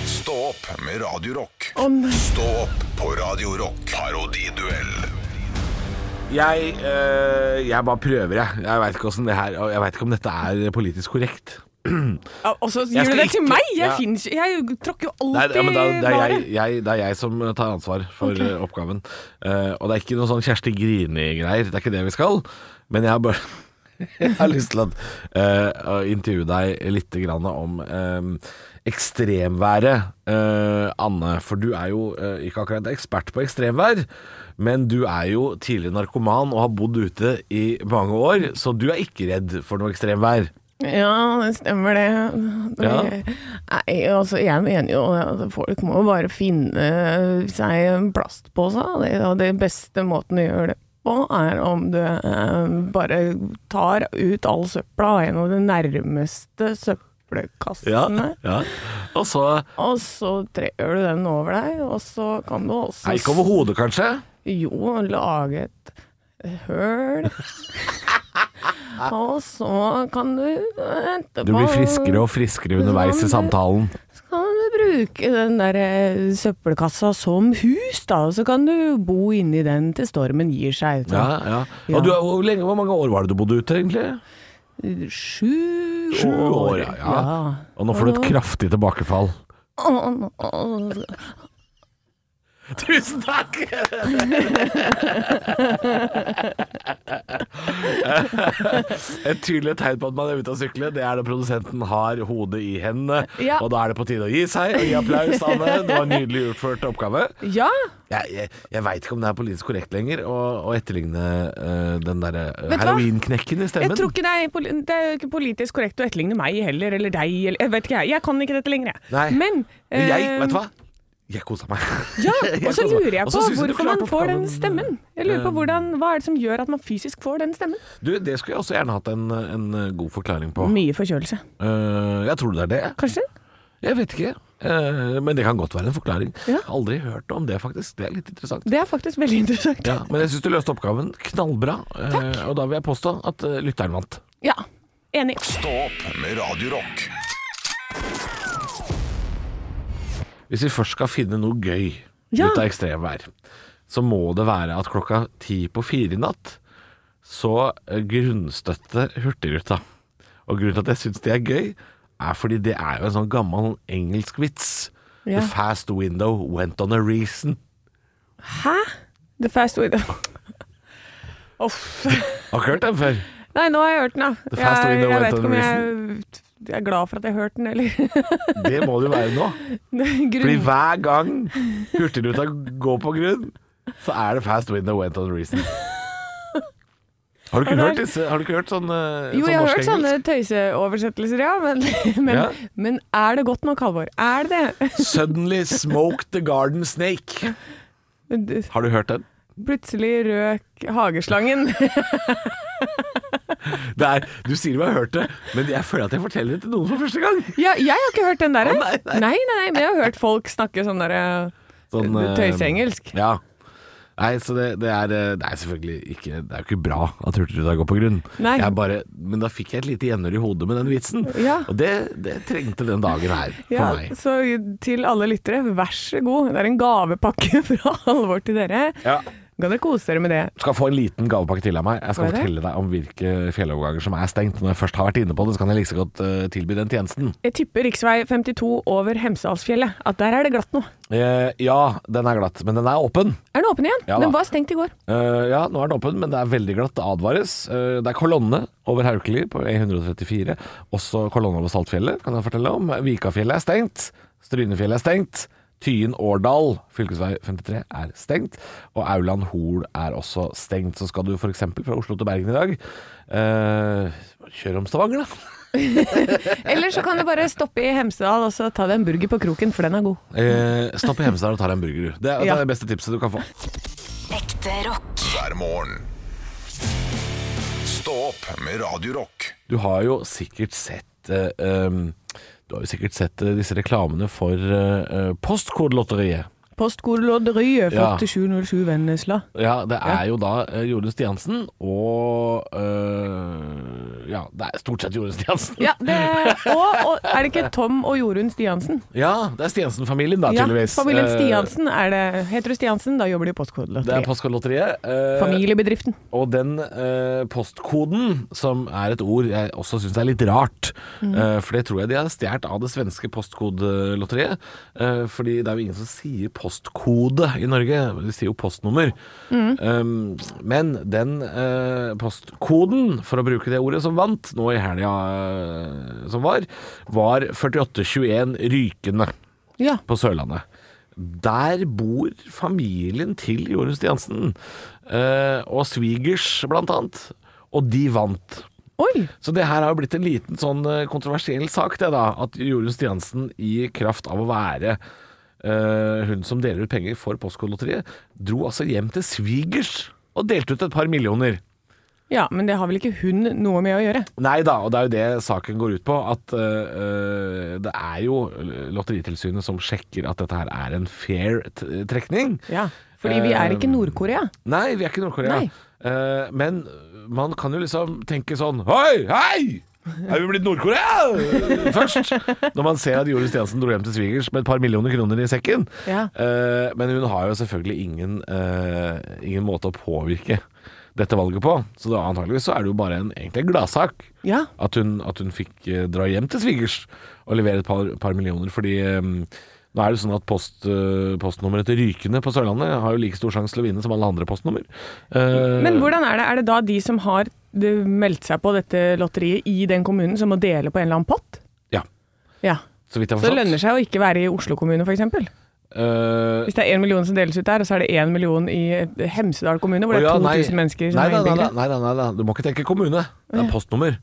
Stå opp med Radio Rock. Stå opp på Radio Rock. Parodiduell. Jeg, eh, jeg bare prøver, jeg. Jeg veit ikke, her- jeg vet ikke om dette er politisk korrekt. Ja, Og så gjør gir du det til ikke- meg! Jeg, Ja. finnes, jeg tråkker jo Nei, alltid ja, da, det, er jeg, jeg, det er jeg som tar ansvar for okay. oppgaven. Uh, og det er ikke noe sånn Kjersti Grini-greier. Det er ikke det vi skal. Men jeg har bare Jeg har lyst til at, uh, å intervjue deg litt grann om eh, ekstremværet, uh, Anne. For du er jo uh, ikke akkurat ekspert på ekstremvær. Men du er jo tidligere narkoman og har bodd ute i mange år, så du er ikke redd for noe ekstremvær. Ja, det stemmer det. Ja. Nei, altså, jeg mener jo at folk må bare finne seg en plastpose. Det den beste måten å gjøre det på, er om du eh, bare tar ut all søpla av en av de nærmeste søppelkassene. ja. Og så Og så trer du den over deg, og så kan du også Ikke over hodet, kanskje? Jo, lage et høl. og så kan du etterpå Du blir friskere og friskere underveis i samtalen. Så kan du bruke den der eh, søppelkassa som hus, da. Så kan du bo inni den til stormen gir seg. Ja, ja. Ja. Og du, hvor, lenge, hvor mange år var det du bodde ute, egentlig? Sju, Sju år, ja. ja. Og nå får du et kraftig tilbakefall. Å, Tusen takk! Et tydelig tegn på at man er ute å sykle, det er når produsenten har hodet i hendene. Ja. Og da er det på tide å gi seg og gi applaus, Anne. Det var en nydelig utført oppgave. Ja, Jeg, jeg, jeg veit ikke om det er politisk korrekt lenger å, å etterligne uh, den derre uh, hva? heroinknekken i jeg tror ikke det er, det er ikke politisk korrekt å etterligne meg heller, eller deg, eller Jeg vet ikke, jeg. Jeg kan ikke dette lenger, jeg. Nei. Men Jeg, eh, vet du hva? Jeg kosa meg. Ja, og så lurer jeg på hvorfor man får den stemmen. Jeg lurer på Eh, hvordan, Hva er det som gjør at man fysisk får den stemmen? Du, det skulle jeg også gjerne hatt en, en god forklaring på. Mye forkjølelse. Uh, jeg tror det er det. Kanskje? Jeg vet ikke. Uh, men det kan godt være en forklaring. Ja. Aldri hørt om det, faktisk. Det er litt interessant. Det er faktisk veldig interessant. Ja, men jeg syns du løste oppgaven knallbra. Takk og da vil jeg påstå at eh, lytteren vant. Ja, enig. Stå opp med Radio Hvis vi først skal finne noe gøy Ja. ut av ekstremvær, så må det være at klokka ti på fire i natt så eh, grunnstøtte Hurtigruta. Og grunnen til at jeg syns det er gøy, er fordi det er jo en sånn gammel engelsk vits. Ja. The fast window went on a reason. Hæ? The fast window. Uff. Har ikke hørt den før? Nei, nå har jeg hørt den, da. The fast Jeg, window jeg went vet on ikke om a jeg, jeg er glad for at jeg har hørt den, eller Det må det jo være nå. Fordi hver gang Hurtigruta går på grunn, så er det fast window went on reason. Har du ikke hørt disse? Har du ikke hørt sånn, Jo, sånn jeg har hørt sånne tøyseoversettelser, ja. Men, men, Ja. men er det godt nok, Halvor? Er det det? Suddenly smoked the garden snake. Har du hørt den? Plutselig røk hageslangen. Er, du sier du har hørt det, men jeg føler at jeg forteller det til noen for første gang. Ja, jeg har ikke hørt den der. Å, nei, nei. nei, nei, men jeg har hørt folk snakke sånn derre Sånn, eh, tøyseengelsk. Ja. Nei, så det, det, er, eh, det er selvfølgelig ikke Det er jo ikke bra at Hurtigruta går på grunn. Bare, men da fikk jeg et lite gjenhør i hodet med den vitsen. Ja. Og det, det trengte den dagen her for Ja, meg. så til alle lyttere, vær så god. Det er en gavepakke fra Halvor til dere. Ja. Kan dere kose dere med det? skal få en liten gavepakke til av meg. Jeg skal fortelle deg om hvilke fjelloverganger som er stengt. Når jeg først har vært inne på det, så kan jeg like så godt uh, tilby den tjenesten. Jeg tipper rv. 52 over Hemsedalsfjellet, at der er det glatt nå. Eh, ja, den er glatt, men den er åpen. Er den åpen igjen? Ja den var stengt i går. Uh, ja, nå er den åpen, men det er veldig glatt. Det advares. Uh, det er kolonne over Haukeli på E134. Også kolonne over Saltfjellet, kan jeg fortelle om. Vikafjellet er stengt. Strynefjellet er stengt. Tyen-Årdal, fylkesvei 53, er stengt. Og Auland-Hol er også stengt. Så skal du f.eks. fra Oslo til Bergen i dag, eh, kjør om Stavanger, da. Eller så kan du bare stoppe i Hemsedal og så ta deg en burger på kroken, for den er god. Eh, Stopp i Hemsedal og ta deg en burger, du. Det er, det Ja. er det beste tipset du kan få. Ekte rock. hver morgen. Stå opp med Radiorock. Du har jo sikkert sett eh, um, Du har jo sikkert sett eh, disse reklamene for uh, Postkodelotteriet. Postkodelotteriet Ja. 4707 Vennesla. Ja, det er jo da Jorunn Stiansen og øh, Ja, det er stort sett Jorunn Stiansen. Ja, det, og, og er det ikke Tom og Jorunn Stiansen? Ja, det er Stiansen-familien, da, Ja, tydeligvis. familien Eh, Stiansen er det. Heter du Stiansen, da jobber du i Postkodelotteriet. Det er Postkodelotteriet. Eh, Familiebedriften. Og den eh, postkoden, som er et ord jeg også syns er litt rart, eh, for det tror jeg de har stjålet av det svenske postkodelotteriet. Eh, fordi det er jo ingen som sier postkode i Norge, de sier jo postnummer. Um, men den eh, postkoden, for å bruke det ordet som vant nå i helga eh, som var, var 4821 Rykende Ja. på Sørlandet. Der bor familien til Jorunn Stiansen, eh, og svigers blant annet, og de vant. Oi! Så det her har jo blitt en liten sånn eh, kontroversiell sak, det da, at Jorunn Stiansen i kraft av å være eh, hun som deler ut penger for Postkodelotteriet, dro altså hjem til svigers og delte ut et par millioner. Ja, men det har vel ikke hun noe med å gjøre? Nei da, og det er jo det saken går ut på. At øh, det er jo Lotteritilsynet som sjekker at dette her er en fair trekning. Ja. Fordi vi er ikke Nord-Korea. Nei, vi er ikke Nord-Korea. Eh, men man kan jo liksom tenke sånn Hei, hei! Er vi blitt Nord-Korea først? Når man ser at Joris Stiansen dro hjem til svigers med et par millioner kroner i sekken. Ja. Uh, men hun har jo selvfølgelig ingen, uh, ingen måte å påvirke dette valget på. Så da, antageligvis så er det jo bare en, egentlig en gladsak Ja. at hun, at hun fikk eh, dra hjem til svigers og levere et par, par millioner. Fordi eh, nå er det sånn at post, eh, postnummeret til Rykene på Sørlandet har jo like stor sjanse til å vinne som alle andre postnummer. Eh, Men hvordan er det? Er det da de som har det, meldt seg på dette lotteriet i den kommunen, som må dele på en eller annen pott? Ja, Ja. så vidt jeg har Så det forstått. lønner seg å ikke være i Oslo kommune, f.eks. Eh, Hvis det er én million som deles ut der, og så er det én million i Hemsedal kommune, hvor det er ja, nei. 2000 mennesker som nei, er da, nei, nei, nei, nei. Du må ikke tenke kommune. Det er postnummer.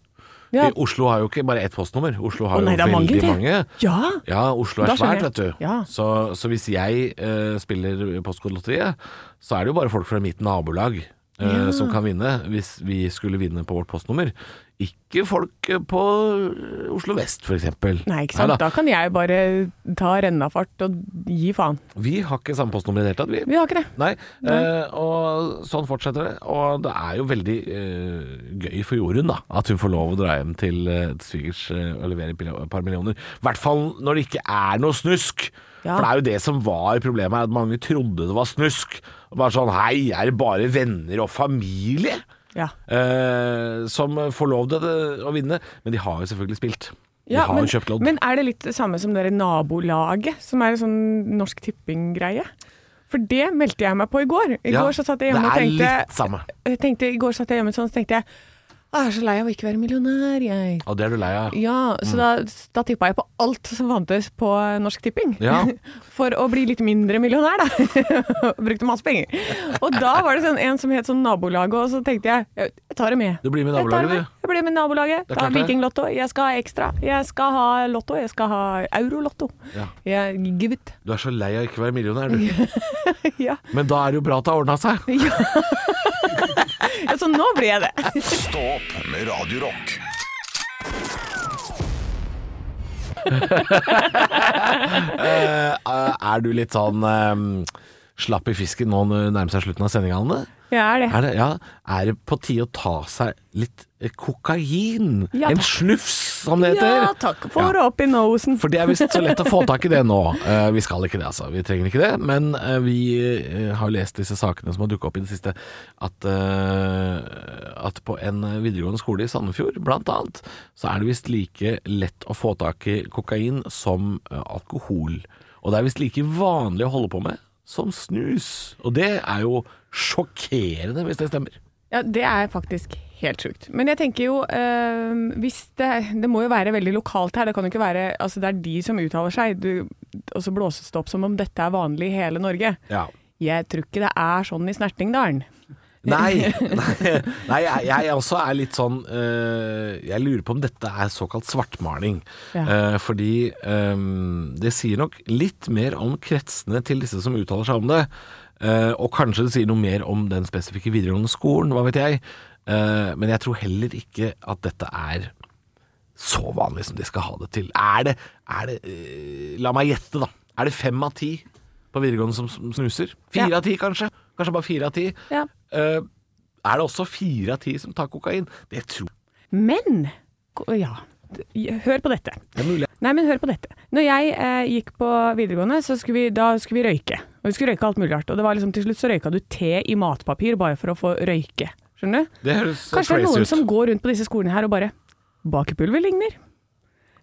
Ja. I Oslo har jo ikke bare ett postnummer. Oslo har oh, nei, jo veldig mange mange. Ja! Ja, Oslo er svært, vet du. Ja. Så, så hvis jeg uh, spiller Postkodelotteriet, så er det jo bare folk fra mitt nabolag uh, som kan vinne, hvis vi skulle vinne på vårt postnummer. Ikke folk eh, på Oslo vest, f.eks. Nei, ikke sant. Da kan jeg bare ta rennafart og gi faen. Vi har ikke samme postnummer i det hele tatt, vi. Vi har ikke det. Nei, eh, og sånn fortsetter det. Og det er jo veldig eh, gøy for Jorunn da, at hun får lov å dra hjem til, eh, svigers eh, og levere et par millioner. I hvert fall når det ikke er noe snusk. Ja. For det er jo det som var problemet, at mange trodde det var snusk. Og bare sånn Hei, er det bare venner og familie Ja. eh, som får lov til å vinne? Men de har jo selvfølgelig spilt. De Ja, har men, jo kjøpt lodd. men er det litt det samme som det nabolaget, som er en sånn Norsk Tipping-greie? For det meldte jeg meg på i går. I Ja, går så satt jeg hjemme og tenkte, jeg tenkte I går satt jeg hjemme sånn, så tenkte jeg «Å, Jeg er så lei av å ikke være millionær, jeg. Og det er du lei av. Ja, så da, da tippa jeg på alt som fantes på Norsk Tipping. Ja. For å bli litt mindre millionær, da. Brukte masse penger. Og da var det sånn, en som het sånn Nabolaget, og så tenkte jeg jeg tar det med. Du blir med nabolaget, du. Jeg blir med nabolaget. Ta. Vikinglotto. Jeg skal ha ekstra. Jeg skal ha lotto. Jeg skal ha eurolotto. Ja. Jeg, give it. Du er så lei av ikke å være millionær, du. Ja. Men da er det jo bra at det har ordna seg. ja, så nå blir jeg det. Stå opp med Radio Rock. Eh, er du litt sånn eh, slapp i fisken nå når det nærmer seg slutten av sendinga, Anne? Jeg er det. Er det, ja, er det på tide å ta seg litt eh, kokain? Ja, en slufs, snufs, som det heter? Ja, takk for opp i nosen. For det er visst så lett å få tak i det nå. Uh, vi skal ikke det, altså. Vi trenger ikke det. Men uh, vi har lest disse sakene som har dukka opp i det siste, at, at på en videregående skole i Sandefjord, blant annet, så er det visst like lett å få tak i kokain som alkohol. Og det er visst like vanlig å holde på med som snus. Og det er jo sjokkerende, hvis det stemmer. Ja, det er faktisk helt sjukt. Men jeg tenker jo øh, hvis det, det må jo være veldig lokalt her. Det kan jo ikke være Altså det er de som uttaler seg, du, og så blåses det opp som om dette er vanlig i hele Norge. Ja. Jeg tror ikke det er sånn i Snertingdalen. Nei, nei, nei jeg, jeg også er litt sånn øh, Jeg lurer på om dette er såkalt svartmaling. Ja. Uh, fordi um, det sier nok litt mer om kretsene til disse som uttaler seg om det. Uh, og kanskje det sier noe mer om den spesifikke videregående skolen, hva vet jeg. Uh, men jeg tror heller ikke at dette er så vanlig som de skal ha det til. Er det, er det La meg gjette, da. Er det fem av ti på videregående som som snuser? Fire Ja. av ti, kanskje? Kanskje bare fire av ti? Ja. Eh, er det også fire av ti som tar kokain? Det tror jeg. Men ja, hør på dette. Det er mulig. Nei, men hør på dette. Når jeg eh, gikk på videregående, så skulle vi, da skulle vi røyke. Og vi skulle røyke alt mulig rart. Og det var liksom, til slutt så røyka du te i matpapir bare for å få røyke. Skjønner du? Det høres Kanskje det er noen ut. som går rundt på disse skolene her og bare Bakepulver ligner.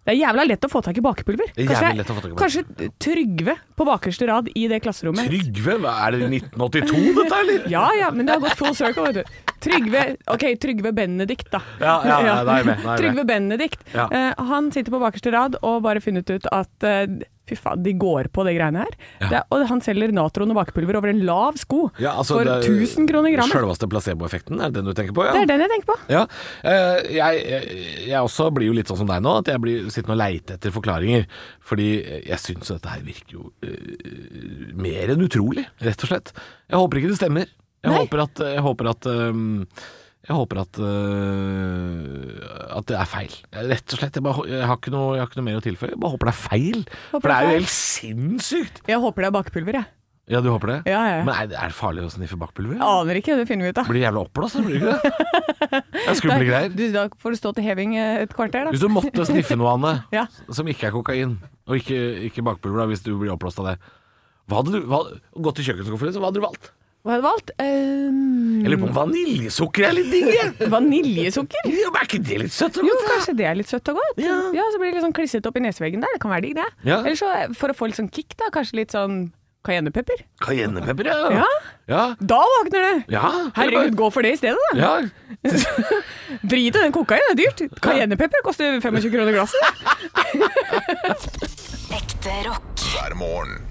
Det er jævla lett å få tak i bakepulver. Er Kanskje, lett å få tak i kanskje Trygve på bakerste rad i det klasserommet. Trygve? Er det 1982 dette, eller? Ja ja, men det har gått full circle, vet du. Trygve Ok, Trygve Benedikt, da. Ja, ja, ja, da er jeg med. Da er jeg med. Trygve Benedikt. Ja. Uh, han sitter på bakerste rad og bare funnet ut at eh, fy faen, de går på de greiene her. Det, er- og han selger natron og bakepulver over en lav sko Ja, altså, for det er 1000 kroner grammet. Sjølveste placeboeffekten, er det den du tenker på? Ja. Det er den jeg tenker på. Ja, eh, jeg, jeg, jeg også blir jo litt sånn som deg nå, at jeg blir sittende og leite etter forklaringer. Fordi jeg syns dette her virker jo uh, mer enn utrolig, rett og slett. Jeg håper ikke det stemmer. Jeg Nei. håper at, jeg håper at ehm, jeg håper at, uh, at det er feil. Rett og slett. Jeg, bare, jeg, har ikke noe, jeg har ikke noe mer å tilføye. Jeg bare håper det er feil. Håper For det er jo helt sinnssykt! Jeg håper det er bakepulver, jeg. Ja, du håper det? Ja, ja, ja. Men er, det- farlig å sniffe bakpulver? Aner ikke, det finner vi ut av. Blir jævla oppblåst, blir det ikke det? Det er skumle greier. Du, da får du stå til heving eh, et kvarter, da. Hvis du måtte sniffe noe, Anne, som ikke er kokain, og ikke, ikke bakpulver, da, hvis du blir oppblåst av det hva hadde du, hva, Gått til kjøkkenskuffen, Så hva hadde du valgt? Hva hadde du valgt? Um, Jeg lurer på vaniljesukker er litt digg? vaniljesukker? Ja, men er ikke det litt søtt og godt? Jo, kanskje det er litt søtt og godt. Ja. Så blir det litt sånn klissete i neseveggen der. Det kan være digg, det. Ja. Eller så, for å få litt sånn kick, da, kanskje litt sånn cayennepepper. Cayennepepper, ja. Ja. Ja. Da våkner du! ja. Herregud, gå for det i stedet, da. Ja. Drit i den kokainen, det er dyrt. Cayennepepper koster 25 kroner glasset. Ekte rock. hver morgen.